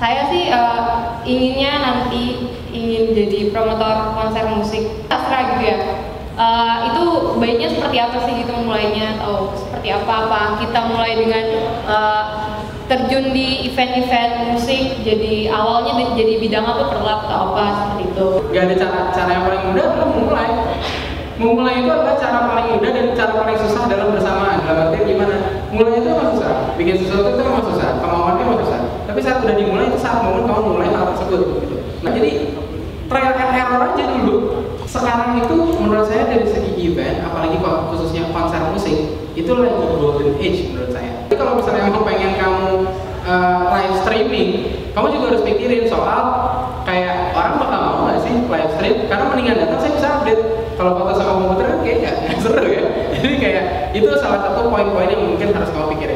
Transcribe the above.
saya sih eh, inginnya nanti ingin jadi promotor konser musik sastra gitu ya. Eh, itu baiknya seperti apa sih gitu mulainya atau seperti apa apa kita mulai dengan eh, terjun di event-event musik jadi awalnya di- jadi bidang apa perlap atau apa seperti itu. Gak ada cara cara yang paling mudah adalah memulai. Memulai itu adalah cara paling mudah dan cara paling susah dalam bersamaan. Dalam artian gimana? Mulai itu memang susah. Bikin sesuatu itu memang susah. Kemauannya memang susah. Tapi saat itu saat momen kamu mulai hal tersebut. Nah jadi trial and error aja dulu. Sekarang itu menurut saya dari segi event, apalagi khususnya konser musik, itu lagi golden age menurut saya. Jadi kalau misalnya kamu pengen kamu uh, live streaming, kamu juga harus pikirin soal kayak orang bakal mau nggak sih live stream? Karena mendingan datang saya bisa update. Kalau foto sama komputer kan kayak seru ya. Jadi kayak itu salah satu poin-poin yang mungkin harus kamu pikirin.